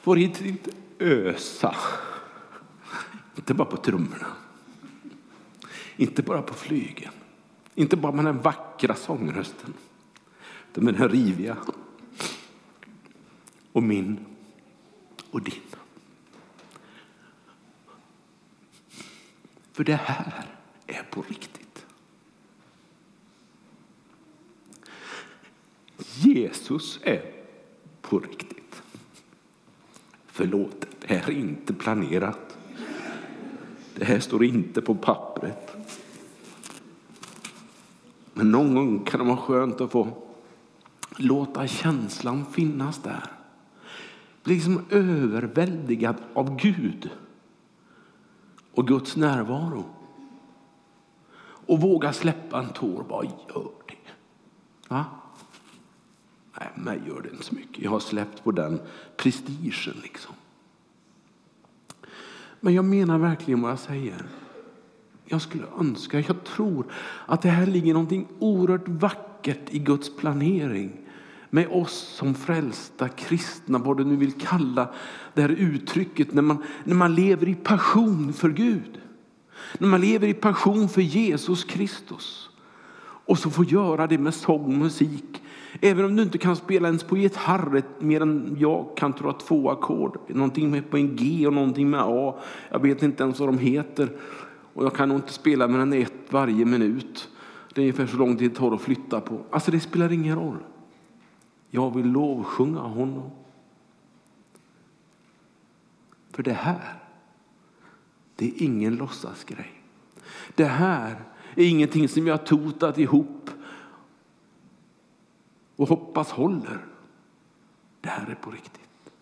får hit ösa. Inte bara på trummorna. Inte bara på flygen. Inte bara med den vackra sångrösten. Utan med den riviga. Och min och din. För det här är på riktigt. Jesus är på riktigt. Förlåt, det här är inte planerat. Det här står inte på pappret. Men någon gång kan det vara skönt att få låta känslan finnas där. Bli liksom överväldigad av Gud och Guds närvaro. Och våga släppa en tår. bara gör det? Va? Nej, mig gör det inte så mycket. Jag har släppt på den prestigen. Liksom. Men jag menar verkligen vad jag säger. Jag skulle önska, jag tror att det här ligger något oerhört vackert i Guds planering med oss som frälsta kristna, vad du nu vill kalla det här uttrycket när man, när man lever i passion för Gud. När man lever i passion för Jesus Kristus och så får göra det med sång och musik. Även om du inte kan spela ens på gitarr mer än jag kan tror två ackord. Någonting med på en G och någonting med A. Jag vet inte ens vad de heter. Och jag kan nog inte spela mer än ett varje minut. Det är ungefär så lång tid det tar att flytta på. Alltså det spelar ingen roll. Jag vill lovsjunga honom. För det här, det är ingen låtsasgrej. Det här är ingenting som jag totat ihop och hoppas håller. Det här är på riktigt.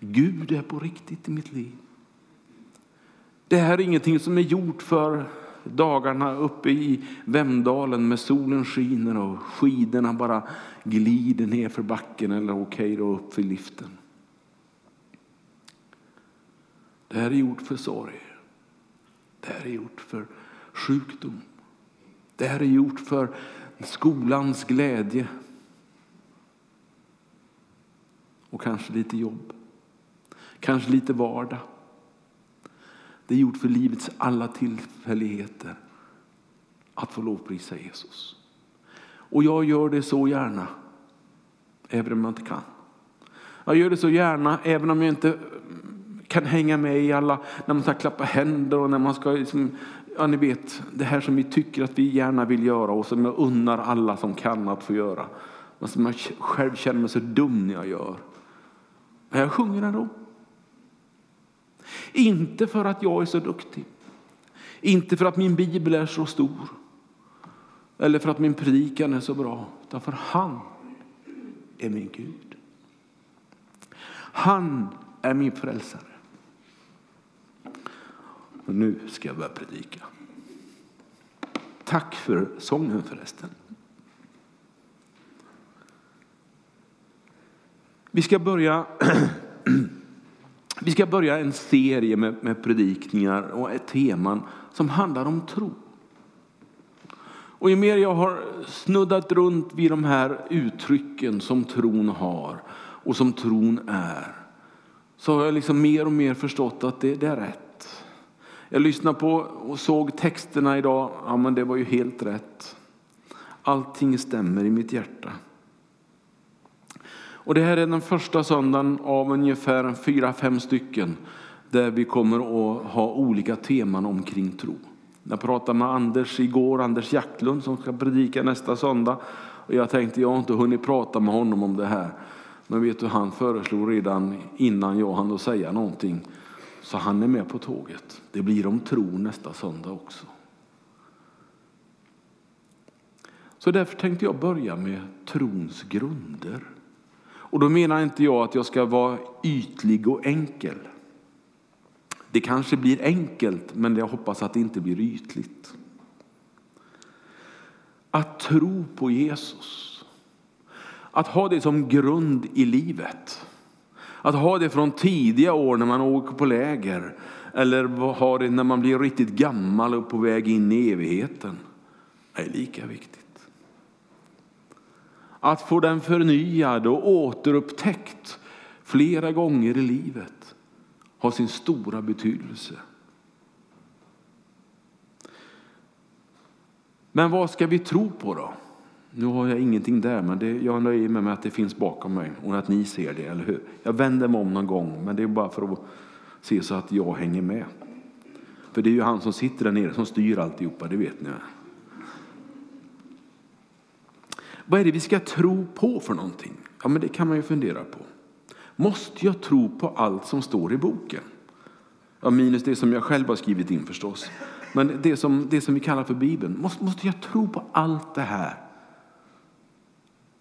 Gud är på riktigt i mitt liv. Det här är ingenting som är gjort för dagarna uppe i Vemdalen med solen skiner och skidorna bara glider ner för backen eller okej okay upp för liften. Det här är gjort för sorg. Det här är gjort för sjukdom. Det här är gjort för skolans glädje. Och kanske lite jobb. Kanske lite vardag. Det är gjort för livets alla tillfälligheter att få lovprisa Jesus. Och jag gör det så gärna, även om jag inte kan. Jag gör det så gärna, även om jag inte mm, kan hänga med i alla, när man ska klappa händer och när man ska, liksom, ja ni vet, det här som vi tycker att vi gärna vill göra och som jag unnar alla som kan att få göra. Men som jag själv känner mig så dum när jag gör. Men jag sjunger ändå. Inte för att jag är så duktig. Inte för att min bibel är så stor. Eller för att min predikan är så bra. Utan för han är min Gud. Han är min frälsare. Och nu ska jag börja predika. Tack för sången förresten. Vi ska börja Vi ska börja en serie med, med predikningar och ett teman som handlar om tro. Och ju mer jag har snuddat runt vid de här uttrycken som tron har och som tron är så har jag liksom mer och mer förstått att det, det är rätt. Jag lyssnade på och såg texterna idag. Ja, men det var ju helt rätt. Allting stämmer i mitt hjärta. Och det här är den första söndagen av ungefär fyra, fem stycken där vi kommer att ha olika teman omkring tro. Jag pratade med Anders igår, Anders Jacklund som ska predika nästa söndag. Och jag tänkte jag har inte hunnit prata med honom om det här. Men vet du, han föreslog redan innan jag hann säga någonting. Så han är med på tåget. Det blir om tro nästa söndag också. Så därför tänkte jag börja med trons grunder. Och då menar inte jag att jag ska vara ytlig och enkel. Det kanske blir enkelt, men jag hoppas att det inte blir ytligt. Att tro på Jesus. Att ha det som grund i livet. Att ha det från tidiga år när man åker på läger. Eller ha det när man blir riktigt gammal och på väg in i evigheten. är lika viktigt. Att få den förnyad och återupptäckt flera gånger i livet har sin stora betydelse. Men vad ska vi tro på då? Nu har jag ingenting där, men det, jag nöjer mig med att det finns bakom mig och att ni ser det, eller hur? Jag vänder mig om någon gång, men det är bara för att se så att jag hänger med. För det är ju han som sitter där nere som styr alltihopa, det vet ni. Vad är det vi ska tro på för någonting? Ja, men det kan man ju fundera på. Måste jag tro på allt som står i boken? Ja, minus det som jag själv har skrivit in förstås. Men det som, det som vi kallar för Bibeln. Måste, måste jag tro på allt det här?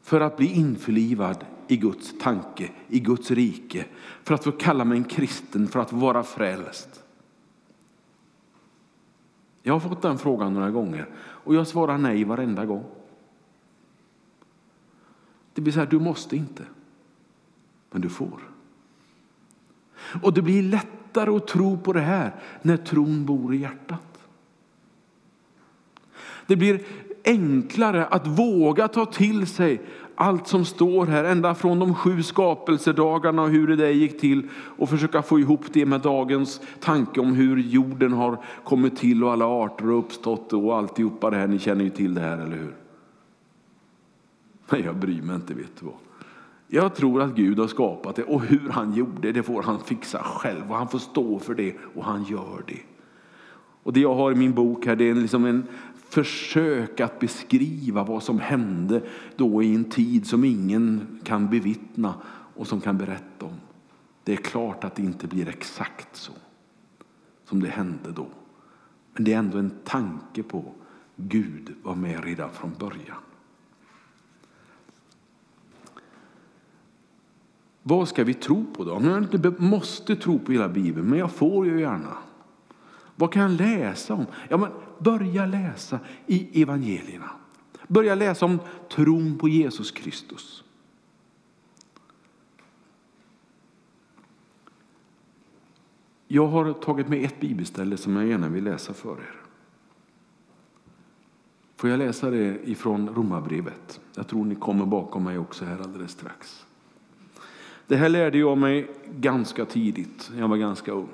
För att bli införlivad i Guds tanke, i Guds rike. För att få kalla mig en kristen, för att vara frälst. Jag har fått den frågan några gånger och jag svarar nej varenda gång. Det blir så här, du måste inte, men du får. Och det blir lättare att tro på det här när tron bor i hjärtat. Det blir enklare att våga ta till sig allt som står här, ända från de sju skapelsedagarna och hur det där gick till och försöka få ihop det med dagens tanke om hur jorden har kommit till och alla arter har uppstått och alltihopa det här. Ni känner ju till det här, eller hur? Men jag bryr mig inte, vet du vad. Jag tror att Gud har skapat det och hur han gjorde det får han fixa själv och han får stå för det och han gör det. Och det jag har i min bok här det är liksom en försök att beskriva vad som hände då i en tid som ingen kan bevittna och som kan berätta om. Det är klart att det inte blir exakt så som det hände då. Men det är ändå en tanke på Gud var med redan från början. Vad ska vi tro på då? Om jag inte måste tro på hela Bibeln, men jag får ju gärna. Vad kan jag läsa om? Ja, men börja läsa i evangelierna. Börja läsa om tron på Jesus Kristus. Jag har tagit med ett bibelställe som jag gärna vill läsa för er. Får jag läsa det ifrån Romarbrevet? Jag tror ni kommer bakom mig också här alldeles strax. Det här lärde jag mig ganska tidigt, jag var ganska ung.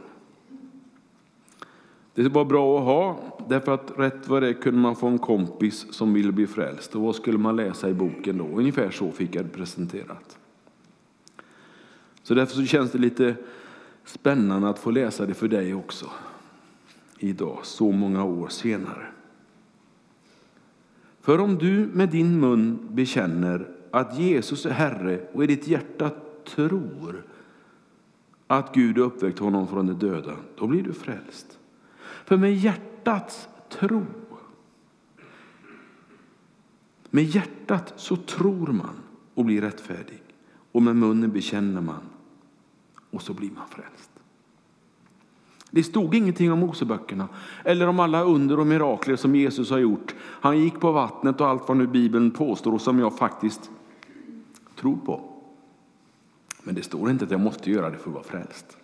Det var bra att ha, därför att rätt vad det kunde man få en kompis som ville bli frälst. Och vad skulle man läsa i boken då? Ungefär så fick jag det presenterat. Så därför så känns det lite spännande att få läsa det för dig också. Idag, så många år senare. För om du med din mun bekänner att Jesus är Herre och i ditt hjärta tror att Gud uppväckt honom från de döda, då blir du frälst. För med hjärtats tro, med hjärtat så tror man och blir rättfärdig och med munnen bekänner man och så blir man frälst. Det stod ingenting om Moseböckerna eller om alla under och mirakler som Jesus har gjort. Han gick på vattnet och allt vad nu Bibeln påstår och som jag faktiskt tror på. Men det står inte att jag måste göra det för att vara frälst.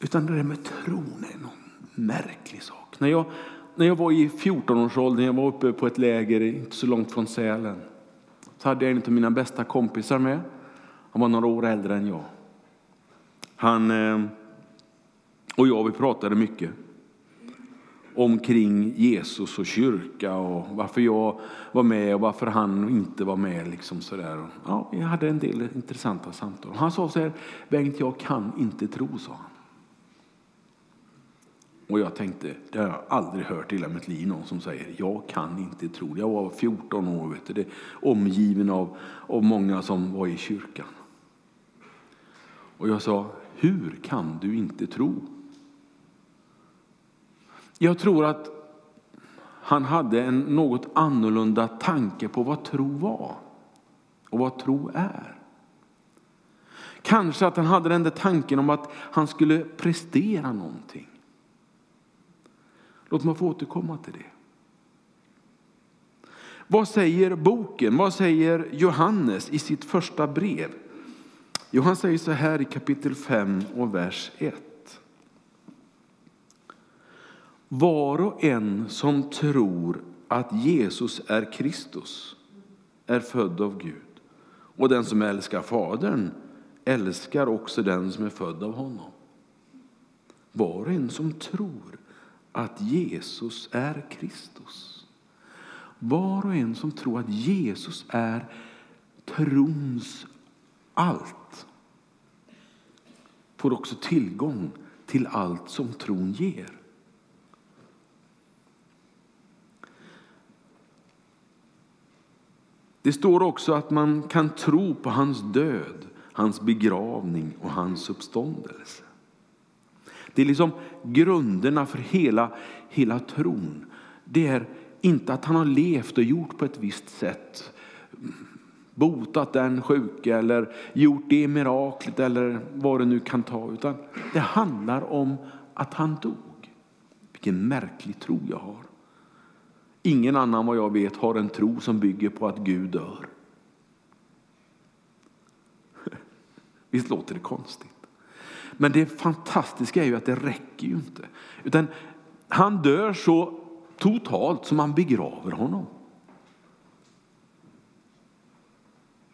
Utan det där med tron är någon märklig sak. När jag, när jag var i 14-årsåldern, jag var uppe på ett läger inte så långt från Sälen, så hade jag en av mina bästa kompisar med. Han var några år äldre än jag. Han eh, och jag, vi pratade mycket omkring Jesus och kyrka och varför jag var med och varför han inte var med. Liksom sådär. Ja, jag hade en del intressanta samtal. Han sa så här, Bengt, jag kan inte tro, sa han. Och jag tänkte, det har jag aldrig hört i hela mitt liv, någon som säger jag kan inte tro. Jag var 14 år, vet du, det, omgiven av, av många som var i kyrkan. Och jag sa, hur kan du inte tro? Jag tror att han hade en något annorlunda tanke på vad tro var och vad tro är. Kanske att han hade den där tanken om att han skulle prestera någonting. Låt mig få återkomma till det. Vad säger boken? Vad säger Johannes i sitt första brev? Jo, han säger så här i kapitel 5 och vers 1. Var och en som tror att Jesus är Kristus är född av Gud. Och den som älskar Fadern älskar också den som är född av honom. Var och en som tror att Jesus är Kristus. Var och en som tror att Jesus är trons allt får också tillgång till allt som tron ger. Det står också att man kan tro på hans död, hans begravning och hans uppståndelse. Det är liksom grunderna för hela, hela tron. Det är inte att han har levt och gjort på ett visst sätt. Botat den sjuke eller gjort det miraklet eller vad det nu kan ta. Utan det handlar om att han dog. Vilken märklig tro jag har. Ingen annan vad jag vet har en tro som bygger på att Gud dör. Visst låter det konstigt? Men det fantastiska är ju att det räcker ju inte. Utan han dör så totalt som man begraver honom.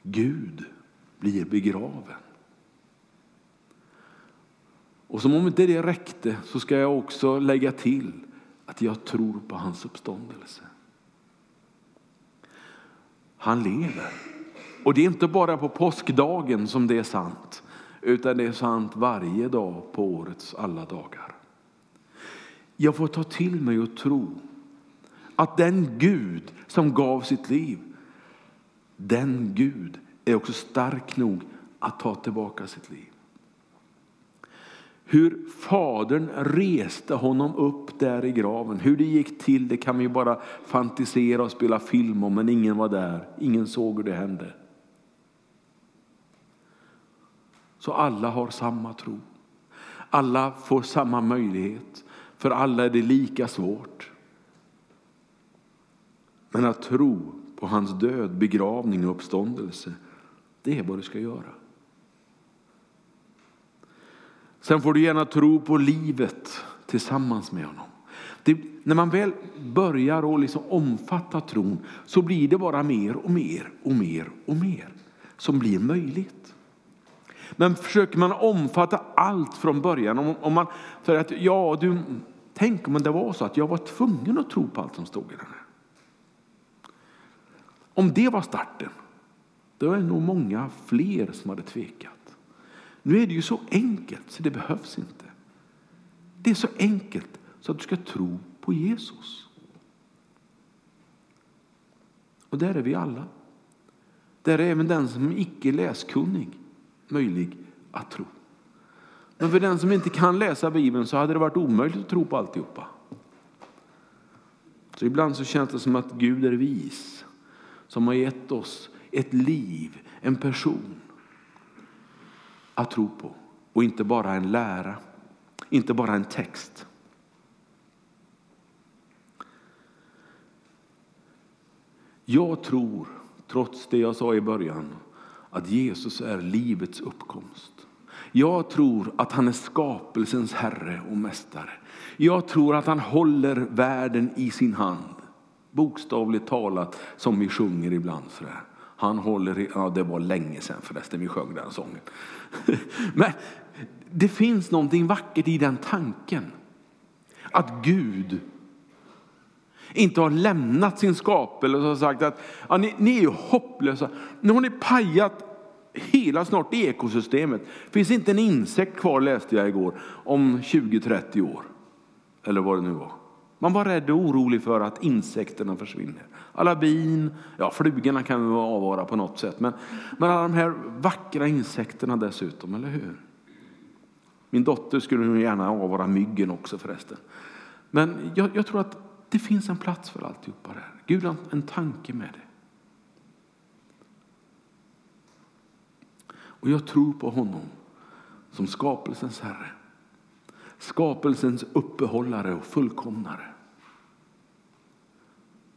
Gud blir begraven. Och som om inte det räckte så ska jag också lägga till att jag tror på hans uppståndelse. Han lever. Och det är inte bara på påskdagen som det är sant, utan det är sant varje dag på årets alla dagar. Jag får ta till mig och tro att den Gud som gav sitt liv, den Gud är också stark nog att ta tillbaka sitt liv. Hur Fadern reste honom upp där i graven. Hur det gick till det kan vi bara fantisera och spela film om, men ingen var där. Ingen såg hur det hände. Så alla har samma tro. Alla får samma möjlighet. För alla är det lika svårt. Men att tro på hans död, begravning och uppståndelse, det är vad du ska göra. Sen får du gärna tro på livet tillsammans med honom. Det, när man väl börjar att liksom omfatta tron så blir det bara mer och mer och mer och mer som blir möjligt. Men försöker man omfatta allt från början, om, om man säger att ja, du, tänk om det var så att jag var tvungen att tro på allt som stod i den här. Om det var starten, då är det nog många fler som hade tvekat. Nu är det ju så enkelt så det behövs inte. Det är så enkelt så att du ska tro på Jesus. Och där är vi alla. Där är även den som är icke läskunnig möjlig att tro. Men för den som inte kan läsa Bibeln så hade det varit omöjligt att tro på alltihopa. Så ibland så känns det som att Gud är vis som har gett oss ett liv, en person att tro på och inte bara en lära, inte bara en text. Jag tror, trots det jag sa i början, att Jesus är livets uppkomst. Jag tror att han är skapelsens herre och mästare. Jag tror att han håller världen i sin hand. Bokstavligt talat, som vi sjunger ibland. Sådär. Han håller, i... ja det var länge sedan förresten vi sjöng den sången. Men det finns någonting vackert i den tanken. Att Gud inte har lämnat sin skapelse och sagt att ja, ni, ni är ju hopplösa. Nu har ni pajat hela snart ekosystemet. Det finns inte en insekt kvar läste jag igår om 20-30 år. Eller vad det nu var. Man var rädd och orolig för att insekterna försvinner. Alla bin, ja flugorna kan vi avvara på något sätt, men, men alla de här vackra insekterna dessutom, eller hur? Min dotter skulle nog gärna avvara myggen också förresten. Men jag, jag, tror att det finns en plats för alltihopa där. Gud har en tanke med det. Och jag tror på honom som skapelsens Herre. Skapelsens uppehållare och fullkomnare.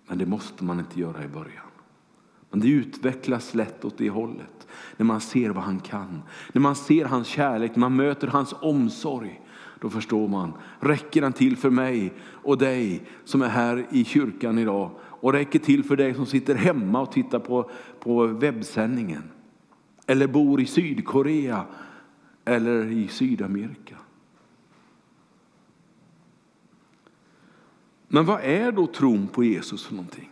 Men det måste man inte göra i början. Men det utvecklas lätt åt det hållet. När man ser vad han kan, när man ser hans kärlek, när man möter hans omsorg. Då förstår man, räcker han till för mig och dig som är här i kyrkan idag och räcker till för dig som sitter hemma och tittar på, på webbsändningen. eller bor i Sydkorea eller i Sydamerika. Men vad är då tron på Jesus för någonting?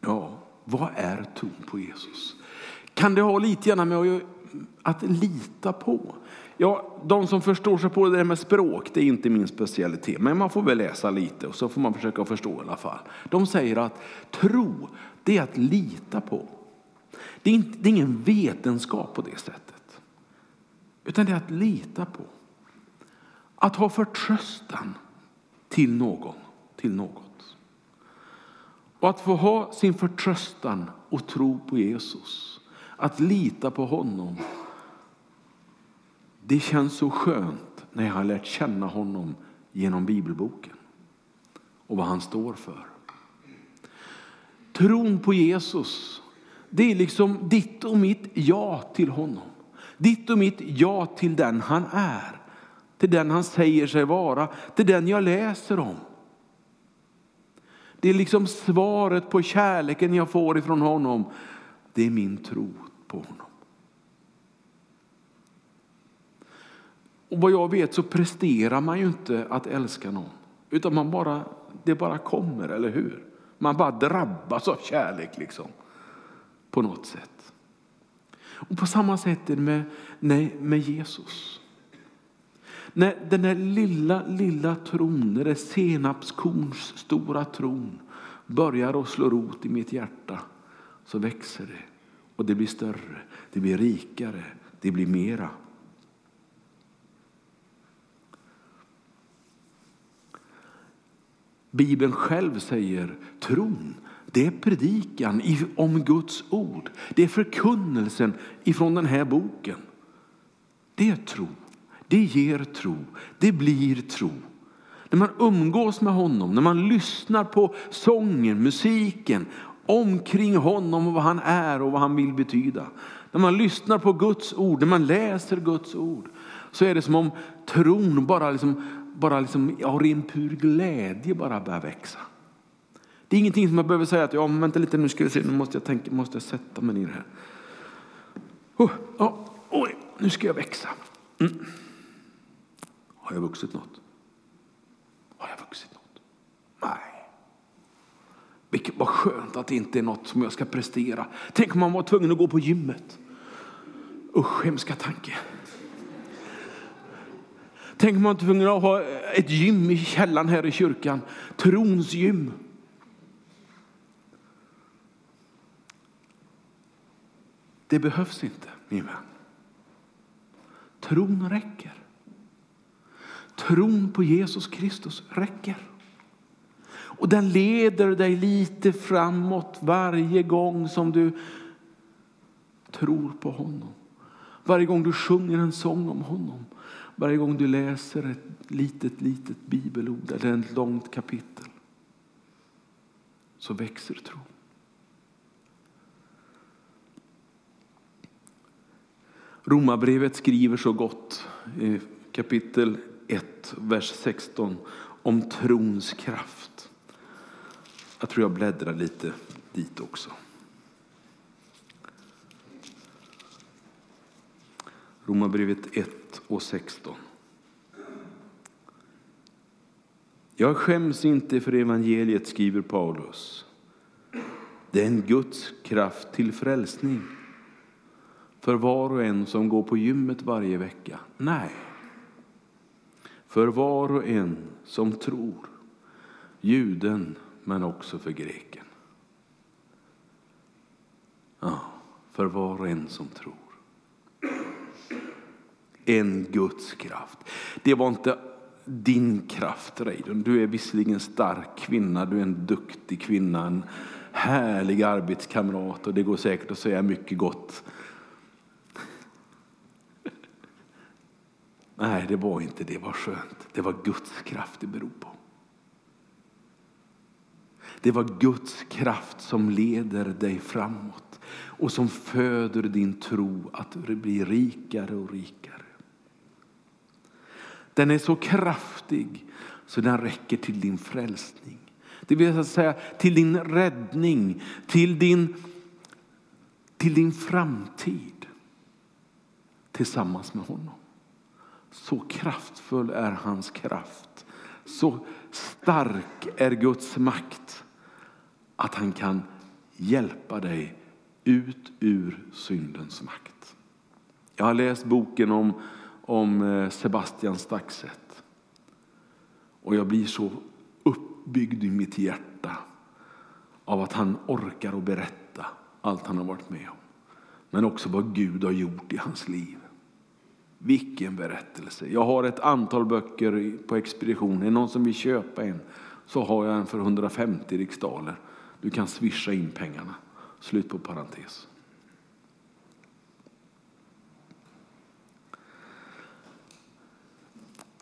Ja, vad är tron på Jesus? Kan det ha lite grann med att lita på? Ja, de som förstår sig på det där med språk, det är inte min specialitet. Men man får väl läsa lite och så får man försöka förstå i alla fall. De säger att tro, det är att lita på. Det är, inte, det är ingen vetenskap på det sättet. Utan det är att lita på. Att ha förtröstan till någon, till något. Och att få ha sin förtröstan och tro på Jesus. Att lita på honom det känns så skönt när jag har lärt känna honom genom bibelboken och vad han står för. Tron på Jesus, det är liksom ditt och mitt ja till honom. Ditt och mitt ja till den han är, till den han säger sig vara, till den jag läser om. Det är liksom svaret på kärleken jag får ifrån honom. Det är min tro på honom. Och vad jag vet så presterar man ju inte att älska någon. Utan man bara, det bara kommer, eller hur? Man bara drabbas av kärlek liksom. På något sätt. Och på samma sätt är det med, nej, med Jesus. När den där lilla, lilla tron, den där senapskorns stora tron börjar att slå rot i mitt hjärta så växer det. Och det blir större, det blir rikare, det blir mera. Bibeln själv säger tron, det är predikan om Guds ord. Det är förkunnelsen ifrån den här boken. Det är tro. Det ger tro. Det blir tro. När man umgås med honom, när man lyssnar på sången, musiken omkring honom och vad han är och vad han vill betyda. När man lyssnar på Guds ord, när man läser Guds ord så är det som om tron bara liksom bara liksom, av ren pur glädje bara börjar växa. Det är ingenting som man behöver säga att ja, vänta lite nu ska vi se, nu måste jag tänka, måste jag sätta mig ner här. Oh, oh, oj, nu ska jag växa. Mm. Har jag vuxit något? Har jag vuxit något? Nej. Vilket var skönt att det inte är något som jag ska prestera. Tänk om man var tvungen att gå på gymmet. Usch, hemska tanke. Tänk om man var tvungen att ha ett gym i källaren här i kyrkan. Trons gym. Det behövs inte, min vän. Tron räcker. Tron på Jesus Kristus räcker. Och den leder dig lite framåt varje gång som du tror på honom. Varje gång du sjunger en sång om honom. Varje gång du läser ett litet, litet bibelord eller ett långt kapitel så växer tron. Romarbrevet skriver så gott i kapitel 1, vers 16 om trons kraft. Jag tror jag bläddrar lite dit också. Romarbrevet 1 och 16. Jag skäms inte för evangeliet, skriver Paulus. Det är en Guds kraft till frälsning för var och en som går på gymmet varje vecka. Nej, för var och en som tror, juden men också för greken. Ja, för var och en som tror en Guds kraft. Det var inte din kraft, Reidun. Du är visserligen stark kvinna, du är en duktig kvinna, en härlig arbetskamrat och det går säkert att säga mycket gott. Nej, det var inte det. var skönt. Det var Guds kraft det beror på. Det var Guds kraft som leder dig framåt och som föder din tro att bli rikare och rikare. Den är så kraftig så den räcker till din frälsning. Det vill alltså säga till din räddning, till din, till din framtid tillsammans med honom. Så kraftfull är hans kraft. Så stark är Guds makt att han kan hjälpa dig ut ur syndens makt. Jag har läst boken om, om eh, Sebastian Staxet. Och jag blir så uppbyggd i mitt hjärta av att han orkar att berätta allt han har varit med om. Men också vad Gud har gjort i hans liv. Vilken berättelse. Jag har ett antal böcker på expedition. Är det någon som vill köpa en så har jag en för 150 riksdaler. Du kan swisha in pengarna. Slut på parentes.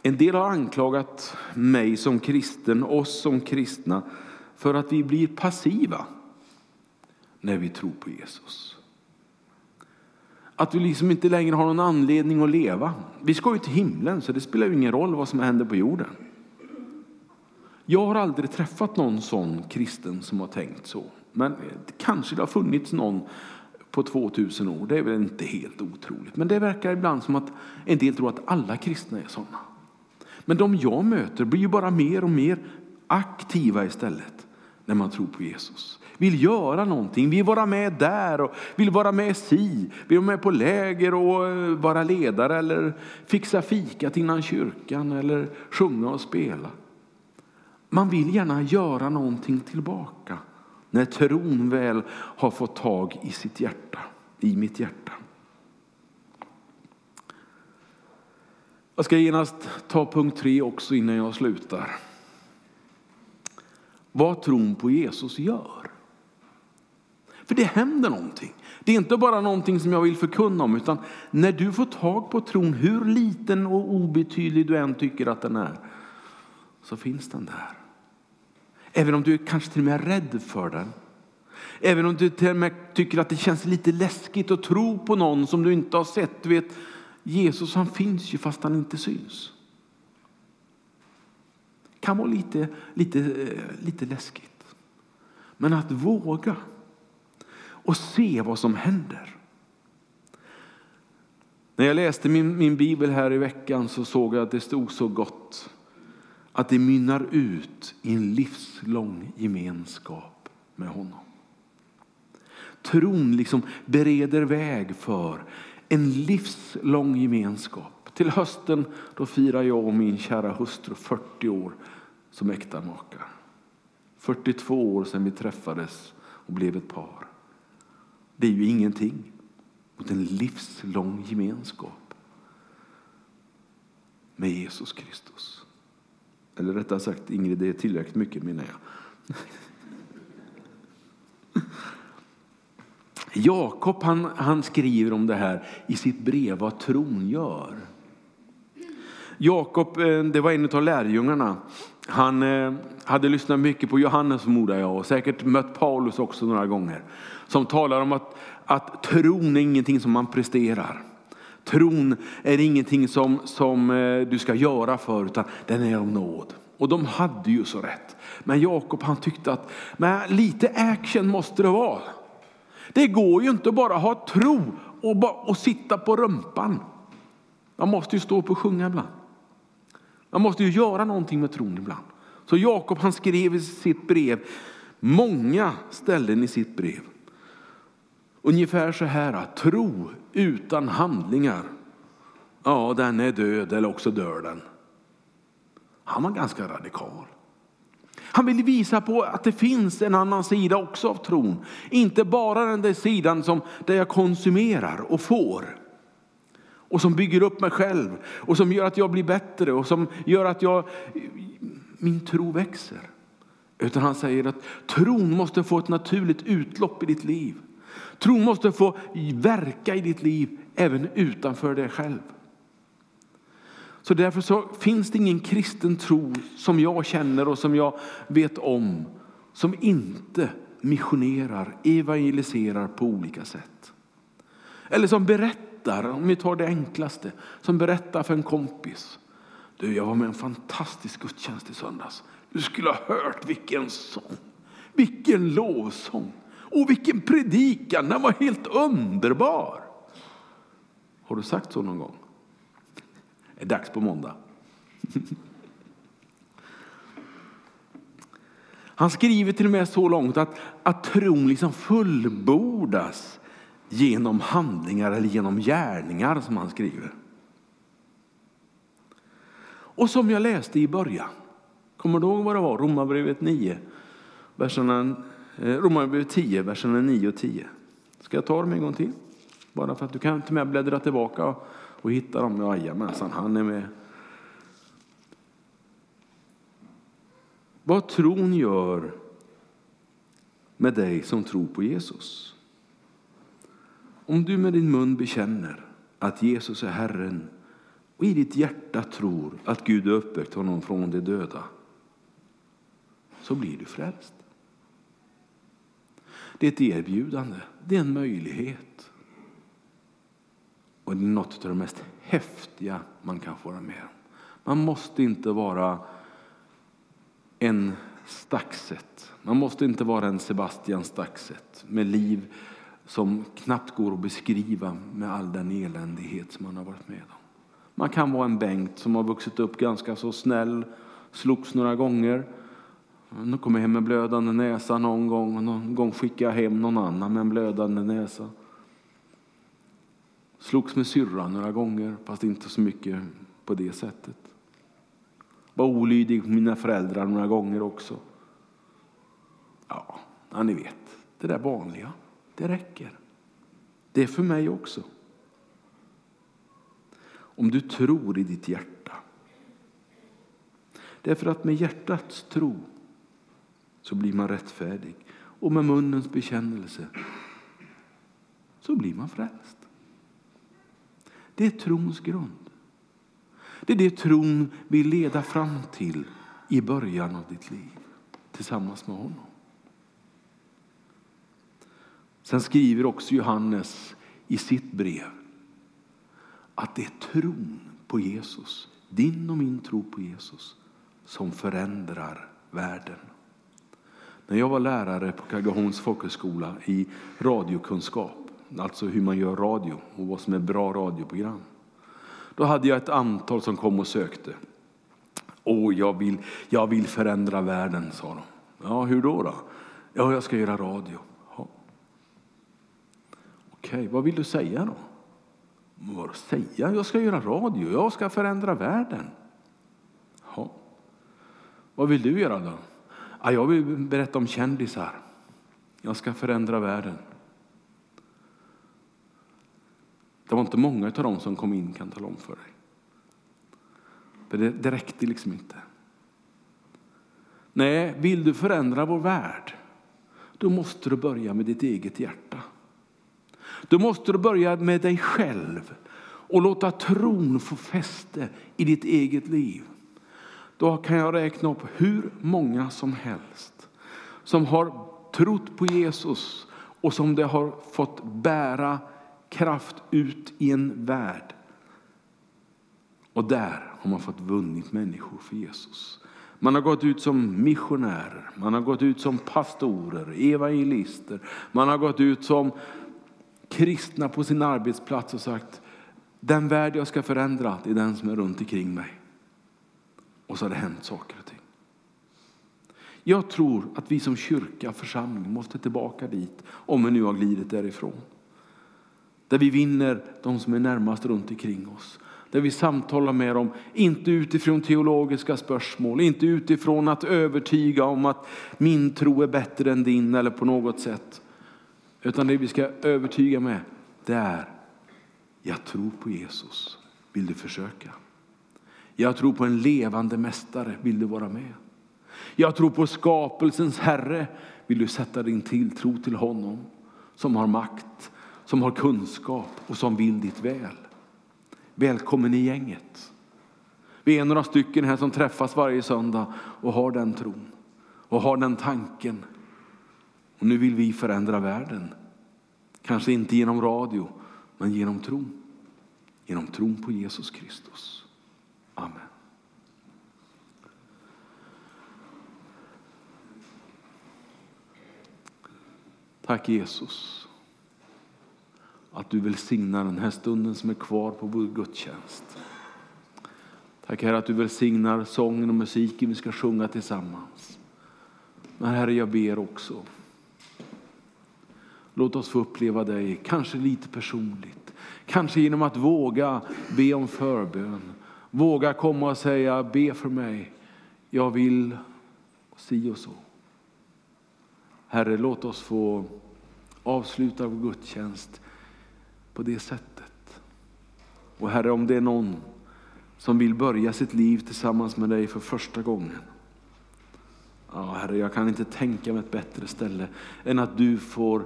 En del har anklagat mig som kristen, oss som kristna, för att vi blir passiva när vi tror på Jesus. Att du liksom inte längre har någon anledning att leva. Vi ska ju till himlen så det spelar ju ingen roll vad som händer på jorden. Jag har aldrig träffat någon sån kristen som har tänkt så. Men kanske det har funnits någon på 2000 år. Det är väl inte helt otroligt. Men det verkar ibland som att en del tror att alla kristna är sådana. Men de jag möter blir ju bara mer och mer aktiva istället när man tror på Jesus. Vill göra någonting, vill vara med där och vill vara med si, vill vara med på läger och eh, vara ledare eller fixa fikat innan kyrkan eller sjunga och spela. Man vill gärna göra någonting tillbaka när tron väl har fått tag i sitt hjärta, i mitt hjärta. Jag ska genast ta punkt tre också innan jag slutar. Vad tron på Jesus gör. För det händer någonting. Det är inte bara någonting som jag vill förkunna om, utan när du får tag på tron, hur liten och obetydlig du än tycker att den är, så finns den där. Även om du kanske till och med är rädd för den. Även om du till och med tycker att det känns lite läskigt att tro på någon som du inte har sett. Du vet, Jesus han finns ju fast han inte syns. Det kan vara lite, lite, eh, lite läskigt. Men att våga och se vad som händer. När jag läste min, min bibel här i veckan så såg jag att det stod så gott att det mynnar ut i en livslång gemenskap med honom. Tron liksom bereder väg för en livslång gemenskap. Till hösten då firar jag och min kära hustru 40 år som äkta makar. 42 år sedan vi träffades och blev ett par. Det är ju ingenting mot en livslång gemenskap med Jesus Kristus. Eller rättare sagt, Ingrid, det är tillräckligt mycket menar jag. Jakob han, han skriver om det här i sitt brev vad tron gör. Jakob, eh, det var en av lärjungarna. Han eh, hade lyssnat mycket på Johannes förmodar jag och säkert mött Paulus också några gånger. Som talar om att, att tron är ingenting som man presterar. Tron är ingenting som, som eh, du ska göra för utan den är av nåd. Och de hade ju så rätt. Men Jakob han tyckte att men lite action måste det vara. Det går ju inte bara ha tro och, bara, och sitta på rumpan. Man måste ju stå upp och sjunga ibland. Man måste ju göra någonting med tron ibland. Så Jakob han skrev i sitt brev många ställen i sitt brev. Ungefär så här, tro utan handlingar, ja den är död eller också dör den. Han var ganska radikal. Han ville visa på att det finns en annan sida också av tron. Inte bara den där sidan som, där jag konsumerar och får. Och som bygger upp mig själv och som gör att jag blir bättre och som gör att jag, min tro växer. Utan han säger att tron måste få ett naturligt utlopp i ditt liv. Tron måste få verka i ditt liv även utanför dig själv. Så därför så finns det ingen kristen tro som jag känner och som jag vet om som inte missionerar, evangeliserar på olika sätt. Eller som berättar, om vi tar det enklaste, som berättar för en kompis. Du, jag var med en fantastisk gudstjänst i söndags. Du skulle ha hört vilken sång, vilken lovsång och vilken predikan. Den var helt underbar. Har du sagt så någon gång? Det är dags på måndag. Han skriver till och med så långt att, att tron liksom fullbordas genom handlingar eller genom gärningar som han skriver. Och som jag läste i början, kommer du ihåg vad det var? Romarbrevet 9, verserna, eh, Romarbrevet 10, verserna 9 och 10. Ska jag ta dem en gång till? Bara för att du kan till med bläddra tillbaka och hitta dem. Jajamensan, han är med. Vad tron gör med dig som tror på Jesus. Om du med din mun bekänner att Jesus är Herren och i ditt hjärta tror att Gud har uppväckt honom från de döda så blir du frälst. Det är ett erbjudande, det är en möjlighet. Och det är något av det mest häftiga man kan få vara med om. Man måste inte vara en Staxet. Man måste inte vara en Sebastian Staxet med liv som knappt går att beskriva med all den eländighet som man har varit med om. Man kan vara en Bengt som har vuxit upp ganska så snäll, slogs några gånger, nu kommer hem med blödande näsa någon gång och någon gång skickar jag hem någon annan med en blödande näsa. Slogs med syrran några gånger, fast inte så mycket på det sättet. Var olydig mot mina föräldrar några gånger också. Ja, ja, ni vet, det där vanliga, det räcker. Det är för mig också. Om du tror i ditt hjärta. Därför att med hjärtats tro så blir man rättfärdig och med munnens bekännelse så blir man frälst. Det är trons grund. Det är det tron vill leda fram till i början av ditt liv tillsammans med honom. Sen skriver också Johannes i sitt brev att det är tron på Jesus, din och min tro på Jesus, som förändrar världen. När jag var lärare på Kagahons folkhögskola i radiokunskap, alltså hur man gör radio och vad som är bra radioprogram, då hade jag ett antal som kom och sökte. Åh, jag vill, jag vill förändra världen, sa de. Ja, hur då? då? Ja, jag ska göra radio. Okej, vad vill du säga då? Vad säga? Jag ska göra radio, jag ska förändra världen. Ja. Vad vill du göra då? Ja, jag vill berätta om kändisar. Jag ska förändra världen. Det var inte många av dem som kom in kan tala om för dig. För det, det räckte liksom inte. Nej, vill du förändra vår värld, då måste du börja med ditt eget hjärta. Då måste du börja med dig själv och låta tron få fäste i ditt eget liv. Då kan jag räkna upp hur många som helst som har trott på Jesus och som det har fått bära kraft ut i en värld. Och där har man fått vunnit människor för Jesus. Man har gått ut som missionärer, man har gått ut som pastorer, evangelister, man har gått ut som kristna på sin arbetsplats och sagt den värld jag ska förändra, det är den som är runt omkring mig. Och så har det hänt saker och ting. Jag tror att vi som kyrka, församling, måste tillbaka dit om vi nu har glidit därifrån. Där vi vinner de som är närmast runt omkring oss. Där vi samtalar med dem, inte utifrån teologiska spörsmål, inte utifrån att övertyga om att min tro är bättre än din eller på något sätt. Utan det vi ska övertyga med, det är, jag tror på Jesus. Vill du försöka? Jag tror på en levande mästare. Vill du vara med? Jag tror på skapelsens Herre. Vill du sätta din tilltro till honom som har makt, som har kunskap och som vill ditt väl? Välkommen i gänget. Vi är några stycken här som träffas varje söndag och har den tron och har den tanken. Och nu vill vi förändra världen. Kanske inte genom radio, men genom tron. Genom tron på Jesus Kristus. Amen. Tack Jesus att du välsignar den här stunden som är kvar på vår gudstjänst. Tack Herre att du välsignar sången och musiken vi ska sjunga tillsammans. Men Herre, jag ber också Låt oss få uppleva dig, kanske lite personligt. Kanske genom att våga be om förbön. Våga komma och säga, be för mig. Jag vill si och så. Herre, låt oss få avsluta vår gudstjänst på det sättet. Och Herre, om det är någon som vill börja sitt liv tillsammans med dig för första gången. Ja, Herre, jag kan inte tänka mig ett bättre ställe än att du får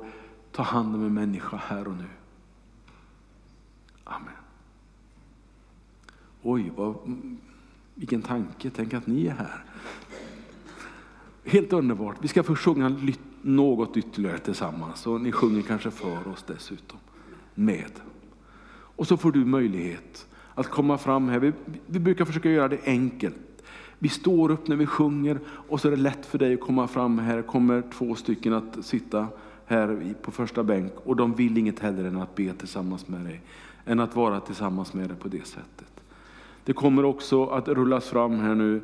ta hand om en människa här och nu. Amen. Oj, vad, vilken tanke. Tänk att ni är här. Helt underbart. Vi ska få sjunga något ytterligare tillsammans och ni sjunger kanske för oss dessutom med. Och så får du möjlighet att komma fram här. Vi, vi brukar försöka göra det enkelt. Vi står upp när vi sjunger och så är det lätt för dig att komma fram. Här kommer två stycken att sitta här på första bänk och de vill inget hellre än att be tillsammans med dig. Än att vara tillsammans med dig på det sättet. Det kommer också att rullas fram här nu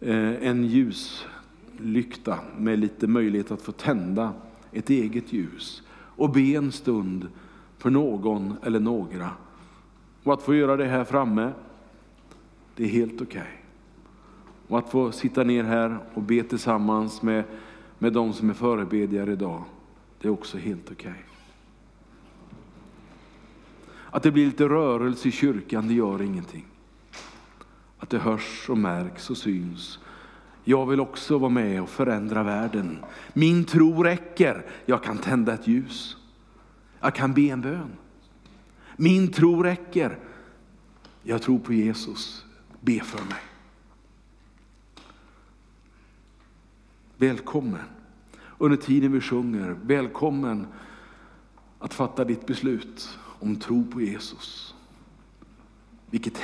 eh, en ljuslykta med lite möjlighet att få tända ett eget ljus och be en stund för någon eller några. Och att få göra det här framme, det är helt okej. Okay. Och att få sitta ner här och be tillsammans med, med de som är förebedjare idag, det är också helt okej. Okay. Att det blir lite rörelse i kyrkan, det gör ingenting. Att det hörs och märks och syns. Jag vill också vara med och förändra världen. Min tro räcker. Jag kan tända ett ljus. Jag kan be en bön. Min tro räcker. Jag tror på Jesus. Be för mig. Välkommen under tiden vi sjunger. Välkommen att fatta ditt beslut om tro på Jesus. Vilket